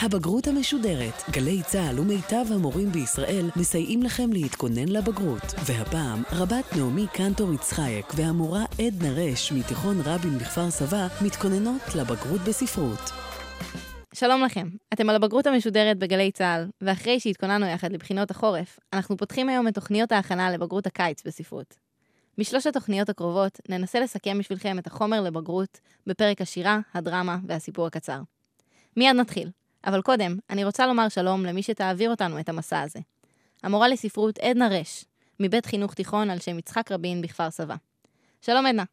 הבגרות המשודרת. גלי צה"ל ומיטב המורים בישראל מסייעים לכם להתכונן לבגרות. והפעם, רבת נעמי קנטור יצחייק והמורה עדנה רש מתיכון רבין בכפר סבא מתכוננות לבגרות בספרות. שלום לכם, אתם על הבגרות המשודרת בגלי צה"ל, ואחרי שהתכוננו יחד לבחינות החורף, אנחנו פותחים היום את תוכניות ההכנה לבגרות הקיץ בספרות. בשלוש התוכניות הקרובות ננסה לסכם בשבילכם את החומר לבגרות בפרק השירה, הדרמה והסיפור הקצר. מיד נתחיל, אבל קודם, אני רוצה לומר שלום למי שתעביר אותנו את המסע הזה. המורה לספרות עדנה רש, מבית חינוך תיכון על שם יצחק רבין בכפר סבא. שלום עדנה.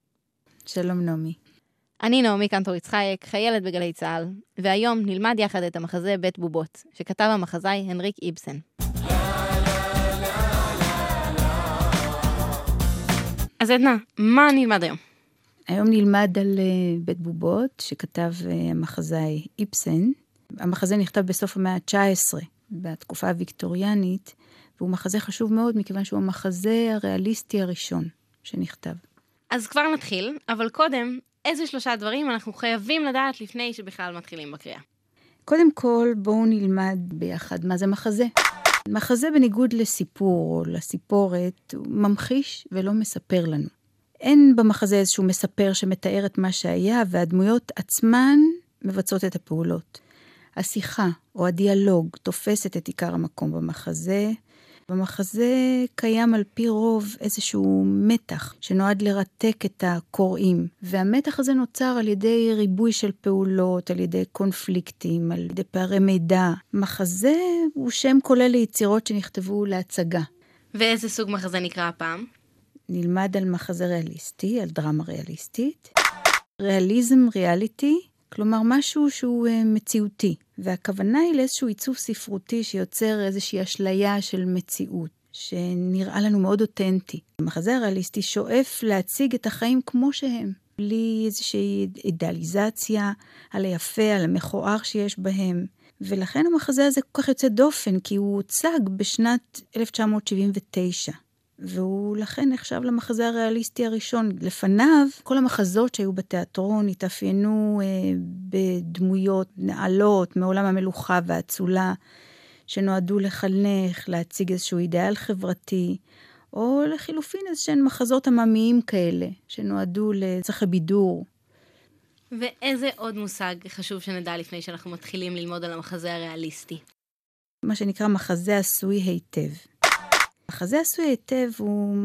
שלום נעמי. אני נעמי קנטור יצחייק, חיילת בגלי צה"ל, והיום נלמד יחד את המחזה בית בובות, שכתב המחזאי הנריק איבסן. אז עדנה, מה נלמד היום? היום נלמד על uh, בית בובות, שכתב uh, המחזאי איבסן. המחזה נכתב בסוף המאה ה-19, בתקופה הוויקטוריאנית, והוא מחזה חשוב מאוד, מכיוון שהוא המחזה הריאליסטי הראשון שנכתב. אז כבר נתחיל, אבל קודם, איזה שלושה דברים אנחנו חייבים לדעת לפני שבכלל מתחילים בקריאה? קודם כל, בואו נלמד ביחד מה זה מחזה. מחזה בניגוד לסיפור או לסיפורת, הוא ממחיש ולא מספר לנו. אין במחזה איזשהו מספר שמתאר את מה שהיה, והדמויות עצמן מבצעות את הפעולות. השיחה או הדיאלוג תופסת את עיקר המקום במחזה, במחזה קיים על פי רוב איזשהו מתח שנועד לרתק את הקוראים, והמתח הזה נוצר על ידי ריבוי של פעולות, על ידי קונפליקטים, על ידי פערי מידע. מחזה הוא שם כולל ליצירות שנכתבו להצגה. ואיזה סוג מחזה נקרא הפעם? נלמד על מחזה ריאליסטי, על דרמה ריאליסטית. ריאליזם ריאליטי כלומר, משהו שהוא uh, מציאותי. והכוונה היא לאיזשהו עיצוב ספרותי שיוצר איזושהי אשליה של מציאות, שנראה לנו מאוד אותנטי. המחזה הריאליסטי שואף להציג את החיים כמו שהם, בלי איזושהי אידאליזציה על היפה, על המכוער שיש בהם. ולכן המחזה הזה כל כך יוצא דופן, כי הוא הוצג בשנת 1979. והוא לכן נחשב למחזה הריאליסטי הראשון. לפניו, כל המחזות שהיו בתיאטרון התאפיינו אה, בדמויות נעלות מעולם המלוכה והאצולה, שנועדו לחנך, להציג איזשהו אידאל חברתי, או לחילופין איזשהם מחזות עממיים כאלה, שנועדו לצרכי בידור. ואיזה עוד מושג חשוב שנדע לפני שאנחנו מתחילים ללמוד על המחזה הריאליסטי? מה שנקרא מחזה עשוי היטב. מחזה עשוי היטב, הוא,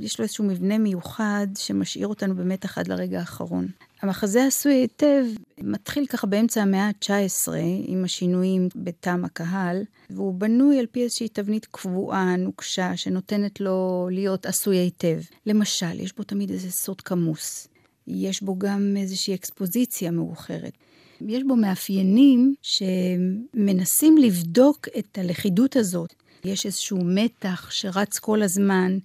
יש לו איזשהו מבנה מיוחד שמשאיר אותנו במתח עד לרגע האחרון. המחזה עשוי היטב מתחיל ככה באמצע המאה ה-19 עם השינויים בטעם הקהל, והוא בנוי על פי איזושהי תבנית קבועה, נוקשה, שנותנת לו להיות עשוי היטב. למשל, יש בו תמיד איזה סוד כמוס. יש בו גם איזושהי אקספוזיציה מאוחרת. יש בו מאפיינים שמנסים לבדוק את הלכידות הזאת. יש איזשהו מתח שרץ כל הזמן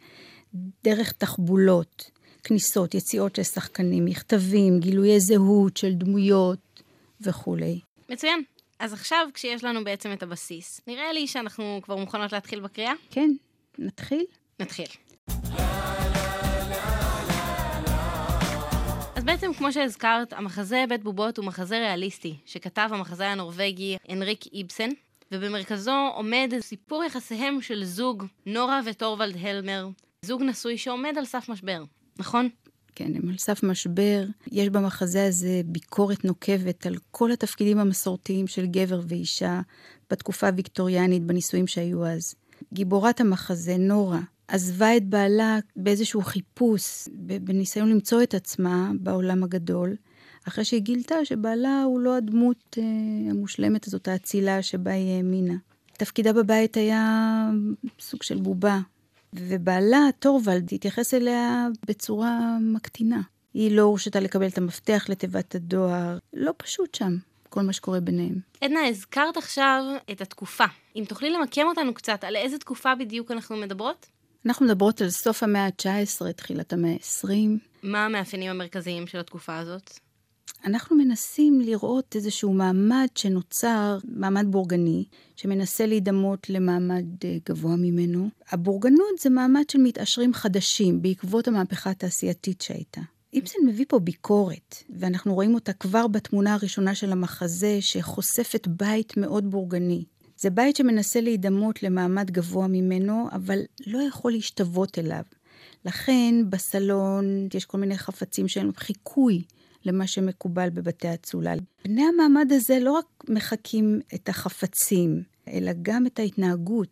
דרך תחבולות, כניסות, יציאות של שחקנים, מכתבים, גילויי זהות של דמויות וכולי. מצוין. אז עכשיו, כשיש לנו בעצם את הבסיס, נראה לי שאנחנו כבר מוכנות להתחיל בקריאה? כן, נתחיל? נתחיל. אז בעצם, כמו שהזכרת, המחזה בית בובות הוא מחזה ריאליסטי, שכתב המחזה הנורבגי הנריק איבסן, ובמרכזו עומד סיפור יחסיהם של זוג, נורה וטורוולד הלמר, זוג נשוי שעומד על סף משבר, נכון? כן, הם על סף משבר. יש במחזה הזה ביקורת נוקבת על כל התפקידים המסורתיים של גבר ואישה בתקופה הוויקטוריאנית, בנישואים שהיו אז. גיבורת המחזה, נורה, עזבה את בעלה באיזשהו חיפוש, בניסיון למצוא את עצמה בעולם הגדול, אחרי שהיא גילתה שבעלה הוא לא הדמות אה, המושלמת הזאת, האצילה שבה היא האמינה. תפקידה בבית היה סוג של בובה, ובעלה, טורוולד, התייחס אליה בצורה מקטינה. היא לא הורשתה לקבל את המפתח לתיבת הדואר, לא פשוט שם. כל מה שקורה ביניהם. עדנה, הזכרת עכשיו את התקופה. אם תוכלי למקם אותנו קצת, על איזה תקופה בדיוק אנחנו מדברות? אנחנו מדברות על סוף המאה ה-19, תחילת המאה ה-20. מה המאפיינים המרכזיים של התקופה הזאת? אנחנו מנסים לראות איזשהו מעמד שנוצר, מעמד בורגני, שמנסה להידמות למעמד אה, גבוה ממנו. הבורגנות זה מעמד של מתעשרים חדשים בעקבות המהפכה התעשייתית שהייתה. איבסן מביא פה ביקורת, ואנחנו רואים אותה כבר בתמונה הראשונה של המחזה, שחושפת בית מאוד בורגני. זה בית שמנסה להידמות למעמד גבוה ממנו, אבל לא יכול להשתוות אליו. לכן בסלון יש כל מיני חפצים שהם חיקוי למה שמקובל בבתי אצולה. בני המעמד הזה לא רק מחקים את החפצים, אלא גם את ההתנהגות.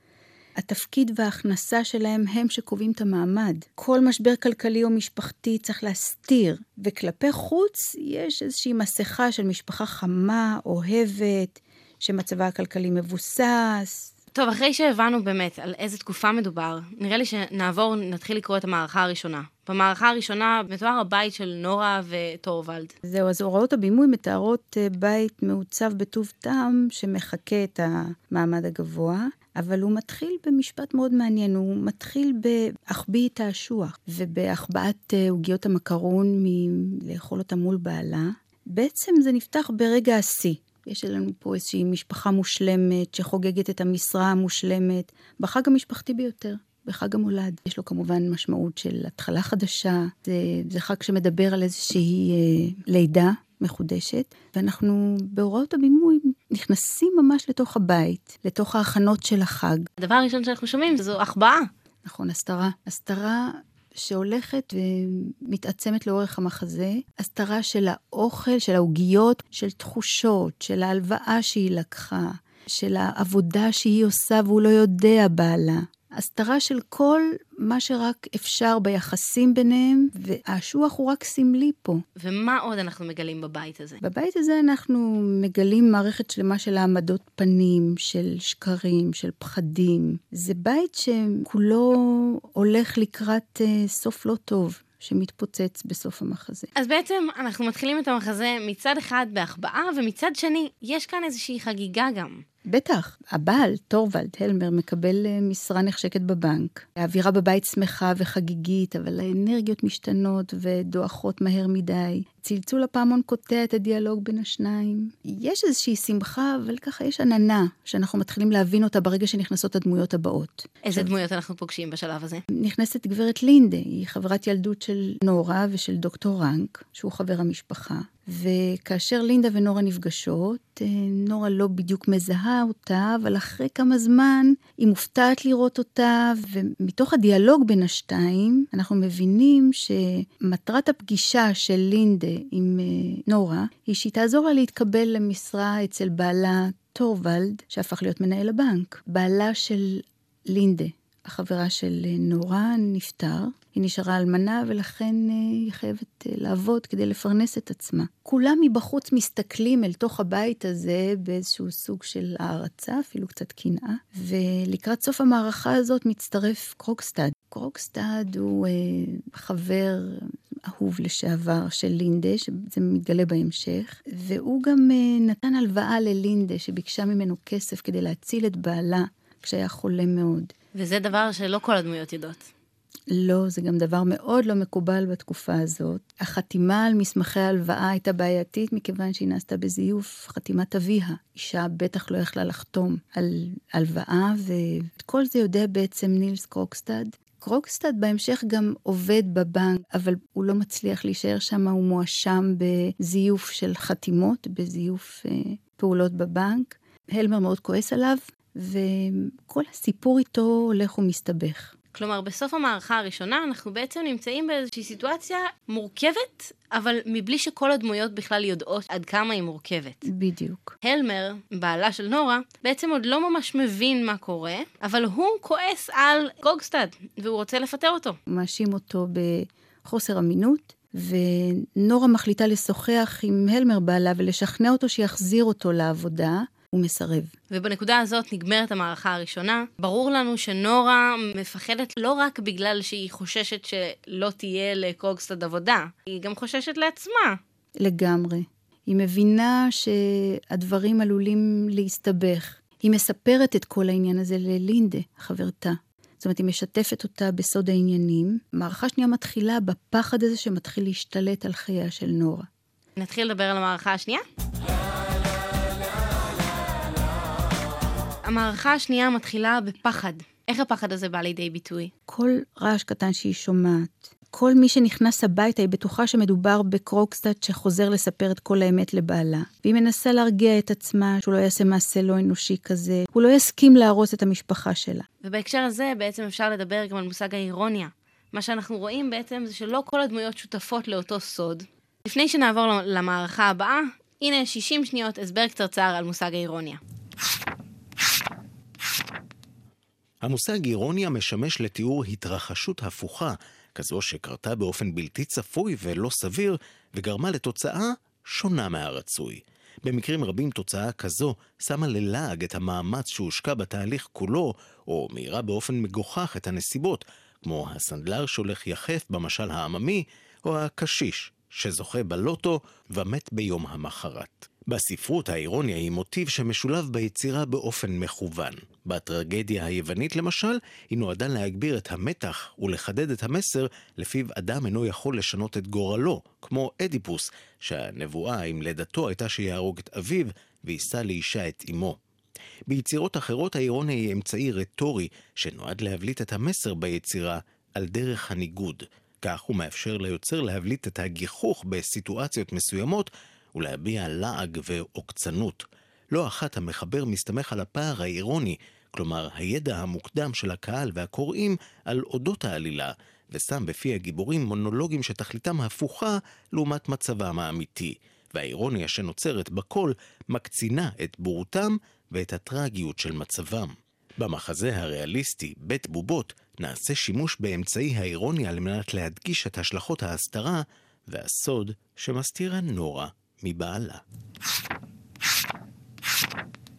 התפקיד וההכנסה שלהם הם שקובעים את המעמד. כל משבר כלכלי או משפחתי צריך להסתיר, וכלפי חוץ יש איזושהי מסכה של משפחה חמה, אוהבת, שמצבה הכלכלי מבוסס. טוב, אחרי שהבנו באמת על איזה תקופה מדובר, נראה לי שנעבור, נתחיל לקרוא את המערכה הראשונה. במערכה הראשונה מתואר הבית של נורה וטורוולד. זהו, אז הוראות הבימוי מתארות אה, בית מעוצב בטוב טעם שמחקה את המעמד הגבוה. אבל הוא מתחיל במשפט מאוד מעניין, הוא מתחיל בהחביא את האשוח ובהחבאת אה, עוגיות המקרון מלאכול אותה מול בעלה. בעצם זה נפתח ברגע השיא. יש לנו פה איזושהי משפחה מושלמת שחוגגת את המשרה המושלמת בחג המשפחתי ביותר. בחג המולד. יש לו כמובן משמעות של התחלה חדשה, זה, זה חג שמדבר על איזושהי אה, לידה מחודשת, ואנחנו בהוראות הבימוי נכנסים ממש לתוך הבית, לתוך ההכנות של החג. הדבר הראשון שאנחנו שומעים זו החבאה. נכון, הסתרה. הסתרה שהולכת ומתעצמת לאורך המחזה, הסתרה של האוכל, של העוגיות, של תחושות, של ההלוואה שהיא לקחה, של העבודה שהיא עושה והוא לא יודע בעלה. הסתרה של כל מה שרק אפשר ביחסים ביניהם, והאשוח הוא רק סמלי פה. ומה עוד אנחנו מגלים בבית הזה? בבית הזה אנחנו מגלים מערכת שלמה של העמדות פנים, של שקרים, של פחדים. זה בית שכולו הולך לקראת uh, סוף לא טוב. שמתפוצץ בסוף המחזה. אז בעצם אנחנו מתחילים את המחזה מצד אחד בהחבאה, ומצד שני, יש כאן איזושהי חגיגה גם. בטח, הבעל, טורוולד הלמר, מקבל אה, משרה נחשקת בבנק. האווירה בבית שמחה וחגיגית, אבל האנרגיות משתנות ודועכות מהר מדי. צלצול הפעמון קוטע את הדיאלוג בין השניים. יש איזושהי שמחה, אבל ככה יש עננה, שאנחנו מתחילים להבין אותה ברגע שנכנסות הדמויות הבאות. איזה דמויות אנחנו פוגשים בשלב הזה? נכנסת גברת לינדה, היא חברת ילדות של נורה ושל דוקטור רנק, שהוא חבר המשפחה. וכאשר לינדה ונורה נפגשות, אה, נורה לא בדיוק מזהה אותה, אבל אחרי כמה זמן היא מופתעת לראות אותה, ומתוך הדיאלוג בין השתיים, אנחנו מבינים שמטרת הפגישה של לינדה עם אה, נורה, היא שהיא תעזור לה להתקבל למשרה אצל בעלה טורוולד, שהפך להיות מנהל הבנק. בעלה של לינדה, החברה של אה, נורה, נפטר. היא נשארה אלמנה ולכן אה, היא חייבת לעבוד כדי לפרנס את עצמה. כולם מבחוץ מסתכלים אל תוך הבית הזה באיזשהו סוג של הערצה, אפילו קצת קנאה, ולקראת סוף המערכה הזאת מצטרף קרוקסטד. קרוקסטד הוא אה, חבר אהוב לשעבר של לינדה, שזה מתגלה בהמשך, והוא גם אה, נתן הלוואה ללינדה שביקשה ממנו כסף כדי להציל את בעלה כשהיה חולה מאוד. וזה דבר שלא כל הדמויות יודעות. לא, זה גם דבר מאוד לא מקובל בתקופה הזאת. החתימה על מסמכי ההלוואה הייתה בעייתית מכיוון שהיא נעשתה בזיוף חתימת אביה. אישה בטח לא יכלה לחתום על הלוואה, ואת כל זה יודע בעצם נילס קרוקסטד. קרוקסטד בהמשך גם עובד בבנק, אבל הוא לא מצליח להישאר שם, הוא מואשם בזיוף של חתימות, בזיוף אה, פעולות בבנק. הלמר מאוד כועס עליו, וכל הסיפור איתו הולך ומסתבך. כלומר, בסוף המערכה הראשונה אנחנו בעצם נמצאים באיזושהי סיטואציה מורכבת, אבל מבלי שכל הדמויות בכלל יודעות עד כמה היא מורכבת. בדיוק. הלמר, בעלה של נורה, בעצם עוד לא ממש מבין מה קורה, אבל הוא כועס על גוגסטד, והוא רוצה לפטר אותו. מאשים אותו בחוסר אמינות. ונורה מחליטה לשוחח עם הלמר בעלה ולשכנע אותו שיחזיר אותו לעבודה, הוא מסרב. ובנקודה הזאת נגמרת המערכה הראשונה. ברור לנו שנורה מפחדת לא רק בגלל שהיא חוששת שלא תהיה לקרוגסטד עבודה, היא גם חוששת לעצמה. לגמרי. היא מבינה שהדברים עלולים להסתבך. היא מספרת את כל העניין הזה ללינדה, חברתה. זאת אומרת, היא משתפת אותה בסוד העניינים. מערכה שנייה מתחילה בפחד הזה שמתחיל להשתלט על חייה של נורה. נתחיל לדבר על המערכה השנייה? המערכה השנייה מתחילה בפחד. איך הפחד הזה בא לידי ביטוי? כל רעש קטן שהיא שומעת, כל מי שנכנס הביתה, היא בטוחה שמדובר בקרוקסטאט שחוזר לספר את כל האמת לבעלה. והיא מנסה להרגיע את עצמה שהוא לא יעשה מעשה לא אנושי כזה, הוא לא יסכים להרוס את המשפחה שלה. ובהקשר הזה בעצם אפשר לדבר גם על מושג האירוניה. מה שאנחנו רואים בעצם זה שלא כל הדמויות שותפות לאותו סוד. לפני שנעבור למערכה הבאה, הנה 60 שניות הסבר קצרצר על מושג האירוניה. המושג אירוניה משמש לתיאור התרחשות הפוכה, כזו שקרתה באופן בלתי צפוי ולא סביר, וגרמה לתוצאה שונה מהרצוי. במקרים רבים תוצאה כזו שמה ללעג את המאמץ שהושקע בתהליך כולו, או מאירה באופן מגוחך את הנסיבות, כמו הסנדלר שהולך יחף במשל העממי, או הקשיש שזוכה בלוטו ומת ביום המחרת. בספרות האירוניה היא מוטיב שמשולב ביצירה באופן מכוון. בטרגדיה היוונית למשל, היא נועדה להגביר את המתח ולחדד את המסר לפיו אדם אינו יכול לשנות את גורלו, כמו אדיפוס, שהנבואה עם לידתו הייתה שיהרוג את אביו ויישא לאישה את אמו. ביצירות אחרות האירוניה היא אמצעי רטורי שנועד להבליט את המסר ביצירה על דרך הניגוד. כך הוא מאפשר ליוצר להבליט את הגיחוך בסיטואציות מסוימות ולהביע לעג ועוקצנות. לא אחת המחבר מסתמך על הפער האירוני, כלומר הידע המוקדם של הקהל והקוראים על אודות העלילה, ושם בפי הגיבורים מונולוגים שתכליתם הפוכה לעומת מצבם האמיתי, והאירוניה שנוצרת בכל מקצינה את בורותם ואת הטרגיות של מצבם. במחזה הריאליסטי, בית בובות, נעשה שימוש באמצעי האירוניה על מנת להדגיש את השלכות ההסתרה והסוד שמסתירה נורה מבעלה.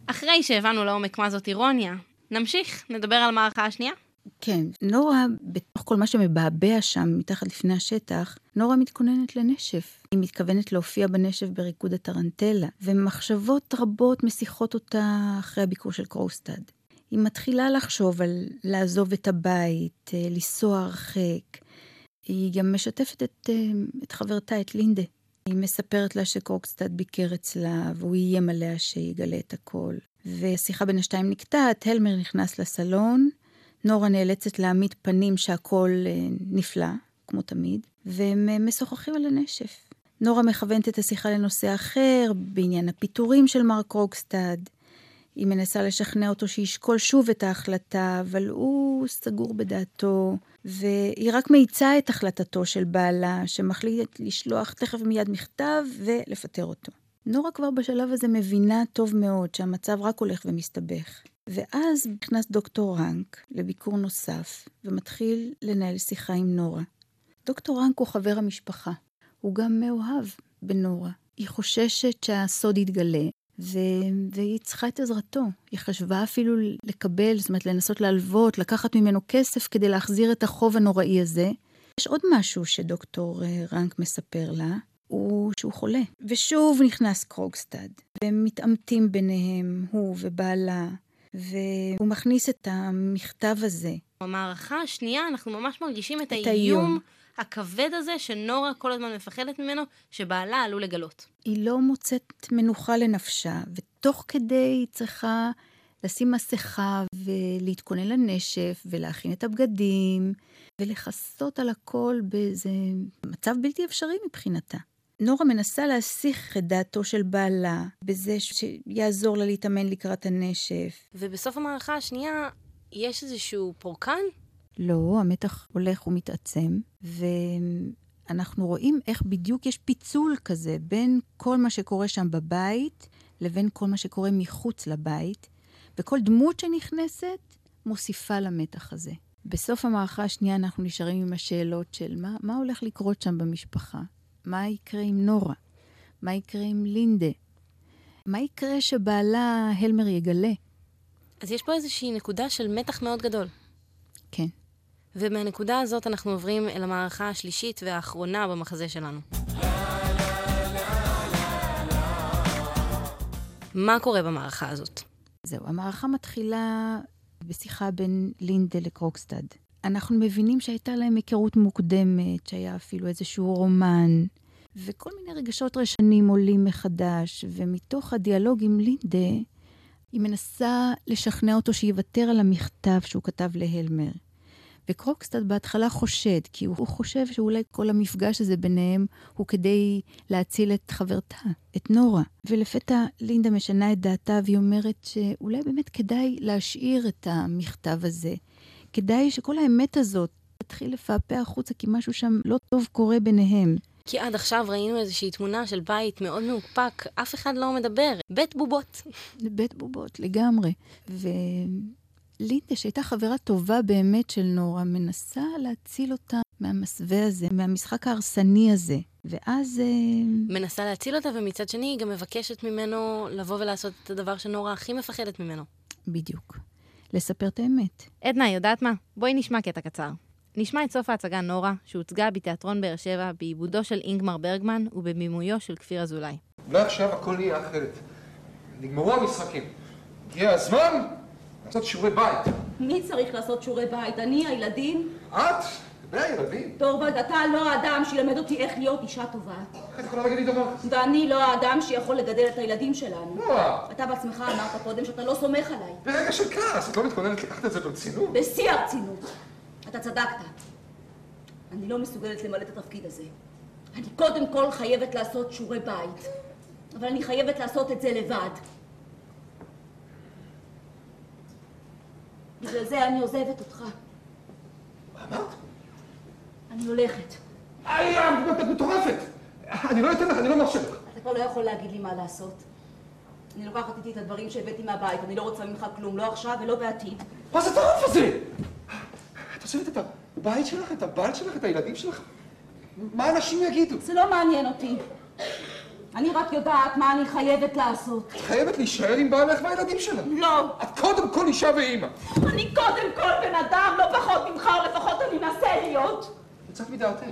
אחרי שהבנו לעומק מה זאת אירוניה, נמשיך, נדבר על המערכה השנייה. כן, נורה, בתוך כל מה שמבעבע שם מתחת לפני השטח, נורה מתכוננת לנשף. היא מתכוונת להופיע בנשף בריקוד הטרנטלה, ומחשבות רבות מסיחות אותה אחרי הביקור של קרוסטד. היא מתחילה לחשוב על לעזוב את הבית, אה, לנסוע הרחק. היא גם משתפת את, אה, את חברתה, את לינדה. היא מספרת לה שקרוקסטד ביקר אצלה, והוא איים עליה שיגלה את הכל. והשיחה בין השתיים נקטעת, הלמר נכנס לסלון, נורה נאלצת להעמיד פנים שהכל אה, נפלא, כמו תמיד, והם אה, משוחחים על הנשף. נורה מכוונת את השיחה לנושא אחר, בעניין הפיטורים של מר קרוקסטד. היא מנסה לשכנע אותו שישקול שוב את ההחלטה, אבל הוא סגור בדעתו, והיא רק מאיצה את החלטתו של בעלה, שמחליט לשלוח תכף מיד מכתב ולפטר אותו. נורה כבר בשלב הזה מבינה טוב מאוד שהמצב רק הולך ומסתבך. ואז נכנס דוקטור רנק לביקור נוסף, ומתחיל לנהל שיחה עם נורה. דוקטור רנק הוא חבר המשפחה. הוא גם מאוהב בנורה. היא חוששת שהסוד יתגלה, ו... והיא צריכה את עזרתו. היא חשבה אפילו לקבל, זאת אומרת, לנסות להלוות, לקחת ממנו כסף כדי להחזיר את החוב הנוראי הזה. יש עוד משהו שדוקטור אה, רנק מספר לה, הוא שהוא חולה. ושוב נכנס קרוגסטד, והם מתעמתים ביניהם, הוא ובעלה, והוא מכניס את המכתב הזה. במערכה השנייה אנחנו ממש מרגישים את, את האיום. האיום. הכבד הזה שנורה כל הזמן מפחדת ממנו, שבעלה עלול לגלות. היא לא מוצאת מנוחה לנפשה, ותוך כדי היא צריכה לשים מסכה ולהתכונן לנשף ולהכין את הבגדים ולכסות על הכל באיזה מצב בלתי אפשרי מבחינתה. נורה מנסה להסיח את דעתו של בעלה בזה שיעזור לה להתאמן לקראת הנשף. ובסוף המערכה השנייה יש איזשהו פורקן לא, המתח הולך ומתעצם, ואנחנו רואים איך בדיוק יש פיצול כזה בין כל מה שקורה שם בבית לבין כל מה שקורה מחוץ לבית, וכל דמות שנכנסת מוסיפה למתח הזה. בסוף המערכה השנייה אנחנו נשארים עם השאלות של מה, מה הולך לקרות שם במשפחה? מה יקרה עם נורה? מה יקרה עם לינדה? מה יקרה שבעלה הלמר יגלה? אז יש פה איזושהי נקודה של מתח מאוד גדול. כן. ומהנקודה הזאת אנחנו עוברים אל המערכה השלישית והאחרונה במחזה שלנו. מה קורה במערכה הזאת? זהו, המערכה מתחילה בשיחה בין לינדה לקרוקסטד. אנחנו מבינים שהייתה להם היכרות מוקדמת, שהיה אפילו איזשהו רומן, וכל מיני רגשות רשנים עולים מחדש, ומתוך הדיאלוג עם לינדה, היא מנסה לשכנע אותו שיוותר על המכתב שהוא כתב להלמר. וקרוקסטד בהתחלה חושד, כי הוא חושב שאולי כל המפגש הזה ביניהם הוא כדי להציל את חברתה, את נורה. ולפתע לינדה משנה את דעתה והיא אומרת שאולי באמת כדאי להשאיר את המכתב הזה. כדאי שכל האמת הזאת תתחיל לפעפע החוצה, כי משהו שם לא טוב קורה ביניהם. כי עד עכשיו ראינו איזושהי תמונה של בית מאוד מאופק, אף אחד לא מדבר. בית בובות. בית בובות, לגמרי. ו... לינדה, שהייתה חברה טובה באמת של נורה, מנסה להציל אותה מהמסווה הזה, מהמשחק ההרסני הזה. ואז... אה, מנסה להציל אותה, ומצד שני היא גם מבקשת ממנו לבוא ולעשות את הדבר שנורה הכי מפחדת ממנו. בדיוק. לספר את האמת. עדנה, יודעת מה? בואי נשמע קטע קצר. נשמע את סוף ההצגה נורה, שהוצגה בתיאטרון באר שבע בעיבודו של אינגמר ברגמן ובבימויו של כפיר אזולאי. אולי עכשיו הכל יהיה אחרת. נגמרו המשחקים. הגיע הזמן לעשות שיעורי בית. מי צריך לעשות שיעורי בית? אני, הילדים? את? והילדים? טורבד, אתה לא האדם שילמד אותי איך להיות אישה טובה. איך את יכולה להגיד לי דבר כזה? ואני לא האדם שיכול לגדל את הילדים שלנו. לא. אתה בעצמך אמרת קודם שאתה לא סומך עליי. ברגע של כעס, את לא מתכוננת לקחת את זה ברצינות? בשיא הרצינות. אתה צדקת. אני לא מסוגלת למלא את התפקיד הזה. אני קודם כל חייבת לעשות שיעורי בית. אבל אני חייבת לעשות את זה לבד. בגלל זה אני עוזבת אותך. מה אמרת? אני הולכת. איי, את מטורפת! אני לא אתן לך, אני לא מרשה לך. אתה כבר לא יכול להגיד לי מה לעשות. אני לוקחת איתי את הדברים שהבאתי מהבית, אני לא רוצה ממך כלום, לא עכשיו ולא בעתיד. מה זה הטרף הזה? את עוזבת את הבית שלך, את הבעל שלך, את הילדים שלך? מה אנשים יגידו? זה לא מעניין אותי. אני רק יודעת מה אני חייבת לעשות. את חייבת להישאר עם בעלך והילדים שלך. לא. את קודם כל אישה ואימא. אני קודם כל בן אדם, לא פחות ממך, או לפחות אני אנסה להיות. יצאת מדעתך.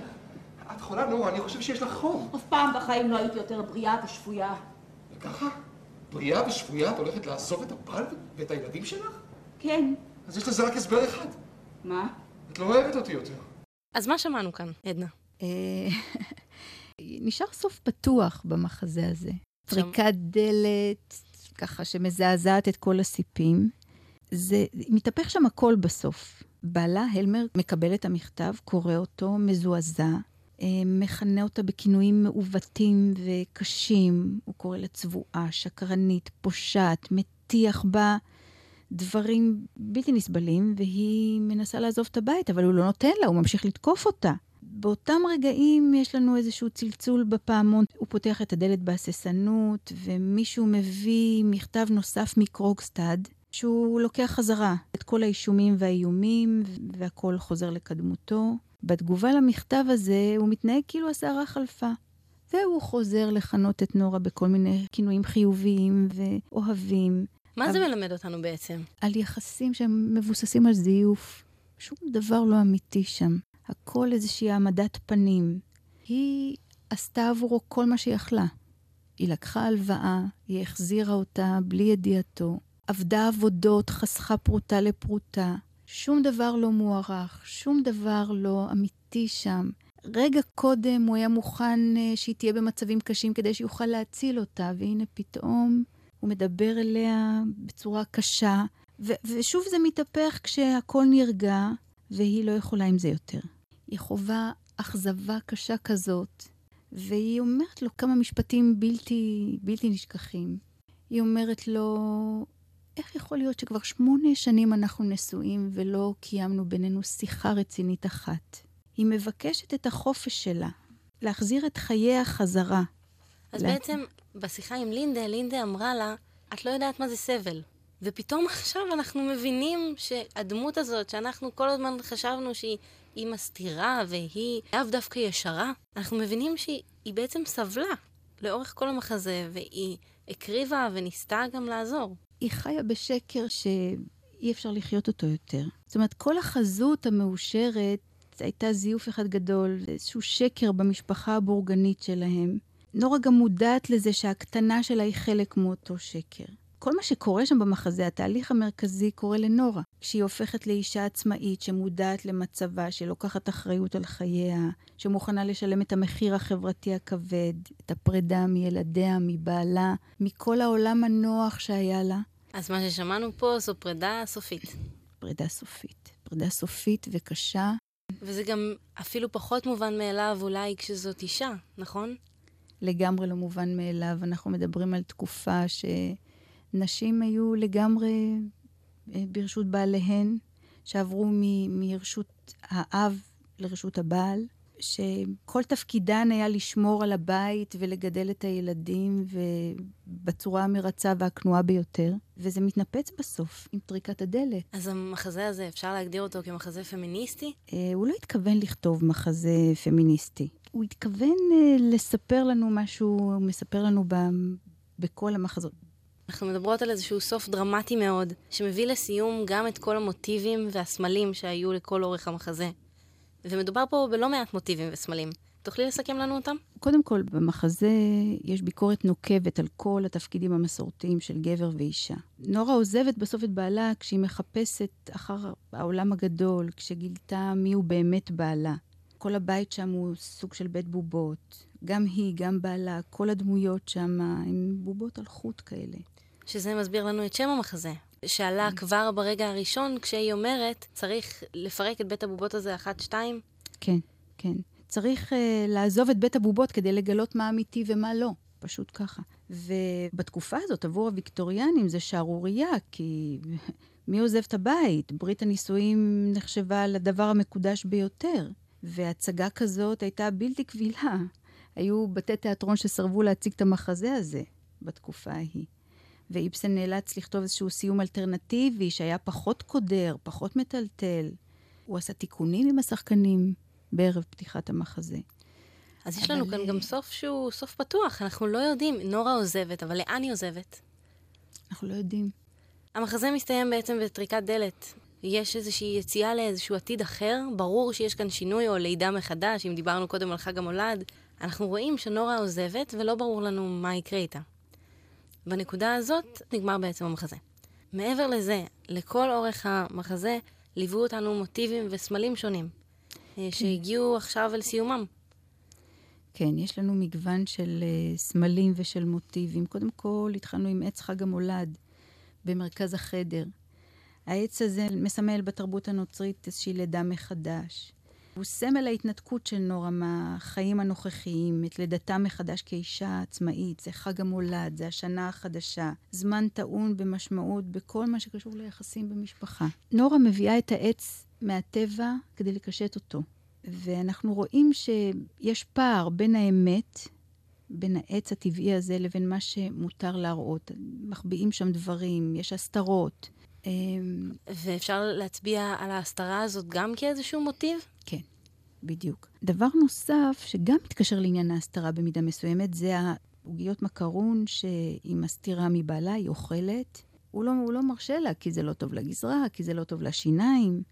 את חולה, נו, אני חושב שיש לך חום. אף פעם בחיים לא הייתי יותר בריאה ושפויה. וככה? בריאה ושפויה את הולכת לעזוב את הבעל ואת הילדים שלך? כן. אז יש לזה רק הסבר אחד. מה? את לא אוהבת אותי יותר. אז מה שמענו כאן, עדנה? נשאר סוף פתוח במחזה הזה. טריקת דלת, ככה שמזעזעת את כל הסיפים. זה, מתהפך שם הכל בסוף. בעלה, הלמר, מקבל את המכתב, קורא אותו, מזועזע, אה, מכנה אותה בכינויים מעוותים וקשים. הוא קורא לה צבועה, שקרנית, פושעת, מטיח בה דברים בלתי נסבלים, והיא מנסה לעזוב את הבית, אבל הוא לא נותן לה, הוא ממשיך לתקוף אותה. באותם רגעים יש לנו איזשהו צלצול בפעמון. הוא פותח את הדלת בהססנות, ומישהו מביא מכתב נוסף מקרוגסטד, שהוא לוקח חזרה את כל האישומים והאיומים, והכול חוזר לקדמותו. בתגובה למכתב הזה, הוא מתנהג כאילו הסערה חלפה. והוא חוזר לכנות את נורה בכל מיני כינויים חיוביים ואוהבים. מה אבל... זה מלמד אותנו בעצם? על יחסים שהם מבוססים על זיוף. שום דבר לא אמיתי שם. הכל איזושהי העמדת פנים. היא עשתה עבורו כל מה שיכלה. היא לקחה הלוואה, היא החזירה אותה בלי ידיעתו, עבדה עבודות, חסכה פרוטה לפרוטה. שום דבר לא מוערך, שום דבר לא אמיתי שם. רגע קודם הוא היה מוכן uh, שהיא תהיה במצבים קשים כדי שיוכל להציל אותה, והנה פתאום הוא מדבר אליה בצורה קשה, ו- ושוב זה מתהפך כשהכול נרגע, והיא לא יכולה עם זה יותר. היא חווה אכזבה קשה כזאת, והיא אומרת לו כמה משפטים בלתי, בלתי נשכחים. היא אומרת לו, איך יכול להיות שכבר שמונה שנים אנחנו נשואים ולא קיימנו בינינו שיחה רצינית אחת? היא מבקשת את החופש שלה, להחזיר את חייה חזרה. אז לה... בעצם בשיחה עם לינדה, לינדה אמרה לה, את לא יודעת מה זה סבל. ופתאום עכשיו אנחנו מבינים שהדמות הזאת, שאנחנו כל הזמן חשבנו שהיא מסתירה והיא לאו דווקא ישרה, אנחנו מבינים שהיא בעצם סבלה לאורך כל המחזה, והיא הקריבה וניסתה גם לעזור. היא חיה בשקר שאי אפשר לחיות אותו יותר. זאת אומרת, כל החזות המאושרת הייתה זיוף אחד גדול, איזשהו שקר במשפחה הבורגנית שלהם. נורה גם מודעת לזה שהקטנה שלה היא חלק מאותו שקר. כל מה שקורה שם במחזה, התהליך המרכזי קורה לנורה. כשהיא הופכת לאישה עצמאית שמודעת למצבה, שלוקחת אחריות על חייה, שמוכנה לשלם את המחיר החברתי הכבד, את הפרידה מילדיה, מבעלה, מכל העולם הנוח שהיה לה. אז מה ששמענו פה זו פרידה סופית. פרידה סופית. פרידה סופית וקשה. וזה גם אפילו פחות מובן מאליו אולי כשזאת אישה, נכון? לגמרי לא מובן מאליו. אנחנו מדברים על תקופה שנשים היו לגמרי אה, ברשות בעליהן, שעברו מ- מרשות האב לרשות הבעל, שכל תפקידן היה לשמור על הבית ולגדל את הילדים בצורה המרצה והכנועה ביותר, וזה מתנפץ בסוף עם טריקת הדלת. אז המחזה הזה, אפשר להגדיר אותו כמחזה פמיניסטי? אה, הוא לא התכוון לכתוב מחזה פמיניסטי. הוא התכוון אה, לספר לנו משהו, הוא מספר לנו ב, בכל המחזות. אנחנו מדברות על איזשהו סוף דרמטי מאוד, שמביא לסיום גם את כל המוטיבים והסמלים שהיו לכל אורך המחזה. ומדובר פה בלא מעט מוטיבים וסמלים. תוכלי לסכם לנו אותם? קודם כל, במחזה יש ביקורת נוקבת על כל התפקידים המסורתיים של גבר ואישה. נורה עוזבת בסוף את בעלה כשהיא מחפשת אחר העולם הגדול, כשגילתה מי הוא באמת בעלה. כל הבית שם הוא סוג של בית בובות. גם היא, גם בעלה, כל הדמויות שם הם בובות על חוט כאלה. שזה מסביר לנו את שם המחזה, שעלה כבר ברגע הראשון, כשהיא אומרת, צריך לפרק את בית הבובות הזה אחת-שתיים. כן, כן. צריך uh, לעזוב את בית הבובות כדי לגלות מה אמיתי ומה לא. פשוט ככה. ובתקופה הזאת, עבור הוויקטוריאנים, זה שערורייה, כי מי עוזב את הבית? ברית הנישואים נחשבה לדבר המקודש ביותר. והצגה כזאת הייתה בלתי קבילה. היו בתי תיאטרון שסרבו להציג את המחזה הזה בתקופה ההיא. ואיבסן נאלץ לכתוב איזשהו סיום אלטרנטיבי שהיה פחות קודר, פחות מטלטל. הוא עשה תיקונים עם השחקנים בערב פתיחת המחזה. אז אבל... יש לנו כאן גם סוף שהוא סוף פתוח, אנחנו לא יודעים. נורה עוזבת, אבל לאן היא עוזבת? אנחנו לא יודעים. המחזה מסתיים בעצם בטריקת דלת. יש איזושהי יציאה לאיזשהו עתיד אחר, ברור שיש כאן שינוי או לידה מחדש, אם דיברנו קודם על חג המולד. אנחנו רואים שנורה עוזבת ולא ברור לנו מה יקרה איתה. בנקודה הזאת נגמר בעצם המחזה. מעבר לזה, לכל אורך המחזה ליוו אותנו מוטיבים וסמלים שונים, כן. שהגיעו עכשיו אל סיומם. כן, יש לנו מגוון של uh, סמלים ושל מוטיבים. קודם כל, התחלנו עם עץ חג המולד במרכז החדר. העץ הזה מסמל בתרבות הנוצרית איזושהי לידה מחדש. הוא סמל ההתנתקות של נורה מהחיים הנוכחיים, את לידתה מחדש כאישה עצמאית, זה חג המולד, זה השנה החדשה, זמן טעון במשמעות בכל מה שקשור ליחסים במשפחה. נורה מביאה את העץ מהטבע כדי לקשט אותו, ואנחנו רואים שיש פער בין האמת, בין העץ הטבעי הזה לבין מה שמותר להראות. מחביאים שם דברים, יש הסתרות. אמ, ואפשר להצביע על ההסתרה הזאת גם כאיזשהו מוטיב? כן, בדיוק. דבר נוסף, שגם מתקשר לעניין ההסתרה במידה מסוימת, זה העוגיות מקרון שהיא מסתירה מבעלה, היא אוכלת. הוא לא, הוא לא מרשה לה, כי זה לא טוב לגזרה, כי זה לא טוב לשיניים,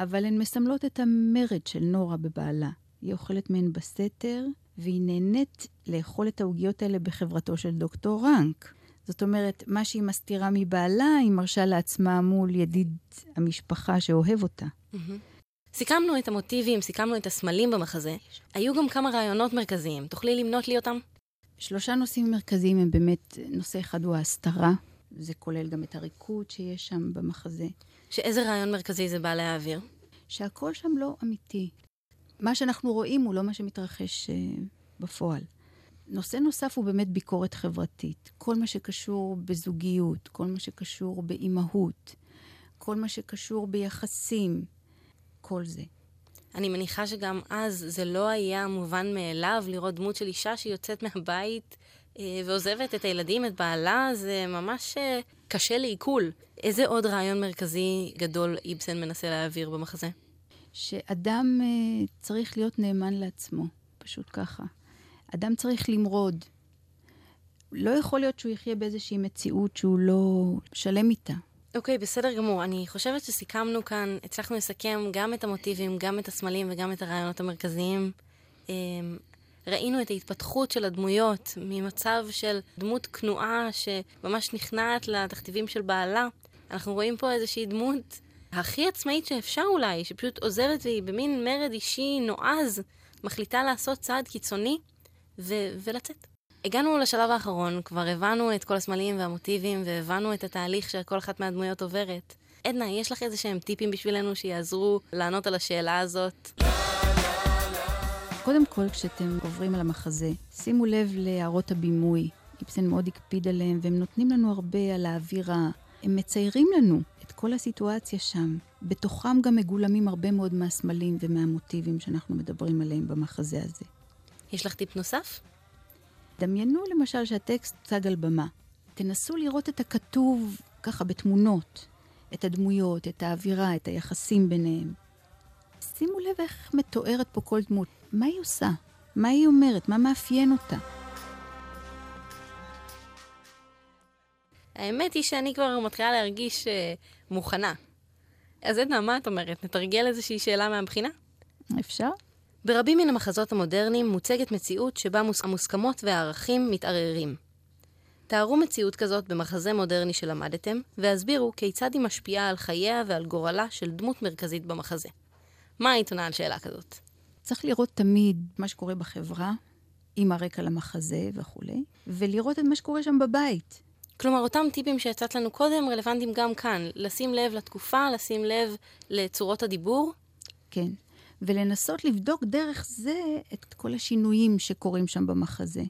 אבל הן מסמלות את המרד של נורה בבעלה. היא אוכלת מהן בסתר, והיא נהנית לאכול את העוגיות האלה בחברתו של דוקטור רנק. זאת אומרת, מה שהיא מסתירה מבעלה, היא מרשה לעצמה מול ידיד המשפחה שאוהב אותה. סיכמנו את המוטיבים, סיכמנו את הסמלים במחזה. היו גם כמה רעיונות מרכזיים. תוכלי למנות לי אותם? שלושה נושאים מרכזיים הם באמת, נושא אחד הוא ההסתרה, זה כולל גם את הריקוד שיש שם במחזה. שאיזה רעיון מרכזי זה בא להעביר? שהכל שם לא אמיתי. מה שאנחנו רואים הוא לא מה שמתרחש uh, בפועל. נושא נוסף הוא באמת ביקורת חברתית. כל מה שקשור בזוגיות, כל מה שקשור באימהות, כל מה שקשור ביחסים, כל זה. אני מניחה שגם אז זה לא היה מובן מאליו לראות דמות של אישה שיוצאת מהבית אה, ועוזבת את הילדים, את בעלה, זה ממש אה, קשה לעיכול. איזה עוד רעיון מרכזי גדול איבסן מנסה להעביר במחזה? שאדם אה, צריך להיות נאמן לעצמו, פשוט ככה. אדם צריך למרוד. לא יכול להיות שהוא יחיה באיזושהי מציאות שהוא לא שלם איתה. אוקיי, okay, בסדר גמור. אני חושבת שסיכמנו כאן, הצלחנו לסכם גם את המוטיבים, גם את הסמלים וגם את הרעיונות המרכזיים. אמ, ראינו את ההתפתחות של הדמויות ממצב של דמות כנועה שממש נכנעת לתכתיבים של בעלה. אנחנו רואים פה איזושהי דמות הכי עצמאית שאפשר אולי, שפשוט עוזבת והיא במין מרד אישי נועז, מחליטה לעשות צעד קיצוני ו- ולצאת. הגענו לשלב האחרון, כבר הבנו את כל הסמלים והמוטיבים, והבנו את התהליך שכל אחת מהדמויות עוברת. עדנה, יש לך איזה שהם טיפים בשבילנו שיעזרו לענות על השאלה הזאת? קודם כל, כשאתם עוברים על המחזה, שימו לב להערות הבימוי. איבסן מאוד הקפיד עליהם, והם נותנים לנו הרבה על האווירה. הם מציירים לנו את כל הסיטואציה שם. בתוכם גם מגולמים הרבה מאוד מהסמלים ומהמוטיבים שאנחנו מדברים עליהם במחזה הזה. יש לך טיפ נוסף? דמיינו למשל שהטקסט הוצג על במה. תנסו לראות את הכתוב ככה בתמונות, את הדמויות, את האווירה, את היחסים ביניהם. שימו לב איך מתוארת פה כל דמות. מה היא עושה? מה היא אומרת? מה מאפיין אותה? האמת היא שאני כבר מתחילה להרגיש uh, מוכנה. אז עדנה, מה את אומרת? נתרגל איזושהי שאלה מהבחינה? אפשר? ברבים מן המחזות המודרניים מוצגת מציאות שבה מוס... המוסכמות והערכים מתערערים. תארו מציאות כזאת במחזה מודרני שלמדתם, והסבירו כיצד היא משפיעה על חייה ועל גורלה של דמות מרכזית במחזה. מה היית עונה על שאלה כזאת? צריך לראות תמיד מה שקורה בחברה, עם הרקע למחזה וכולי, ולראות את מה שקורה שם בבית. כלומר, אותם טיפים שהצעת לנו קודם רלוונטיים גם כאן. לשים לב לתקופה, לשים לב לצורות הדיבור. כן. ולנסות לבדוק דרך זה את כל השינויים שקורים שם במחזה.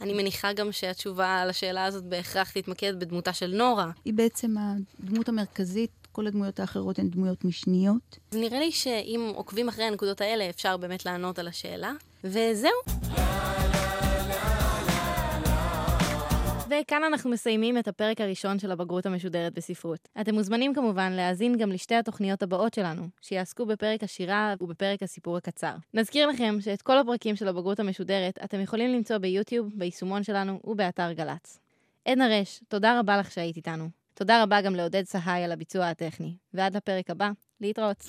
אני מניחה גם שהתשובה לשאלה הזאת בהכרח תתמקד בדמותה של נורה. היא בעצם הדמות המרכזית, כל הדמויות האחרות הן דמויות משניות. אז נראה לי שאם עוקבים אחרי הנקודות האלה, אפשר באמת לענות על השאלה. וזהו. וכאן אנחנו מסיימים את הפרק הראשון של הבגרות המשודרת בספרות. אתם מוזמנים כמובן להאזין גם לשתי התוכניות הבאות שלנו, שיעסקו בפרק השירה ובפרק הסיפור הקצר. נזכיר לכם שאת כל הפרקים של הבגרות המשודרת אתם יכולים למצוא ביוטיוב, ביישומון שלנו ובאתר גל"צ. עדנה רש, תודה רבה לך שהיית איתנו. תודה רבה גם לעודד סהי על הביצוע הטכני. ועד לפרק הבא, להתראות.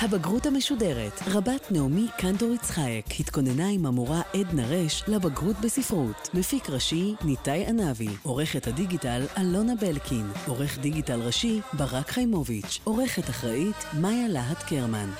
הבגרות המשודרת, רבת נעמי קנטור יצחייק, התכוננה עם המורה עדנה רש לבגרות בספרות. מפיק ראשי, ניתאי ענבי. עורכת הדיגיטל, אלונה בלקין. עורך דיגיטל ראשי, ברק חיימוביץ'. עורכת אחראית, מאיה להט קרמן.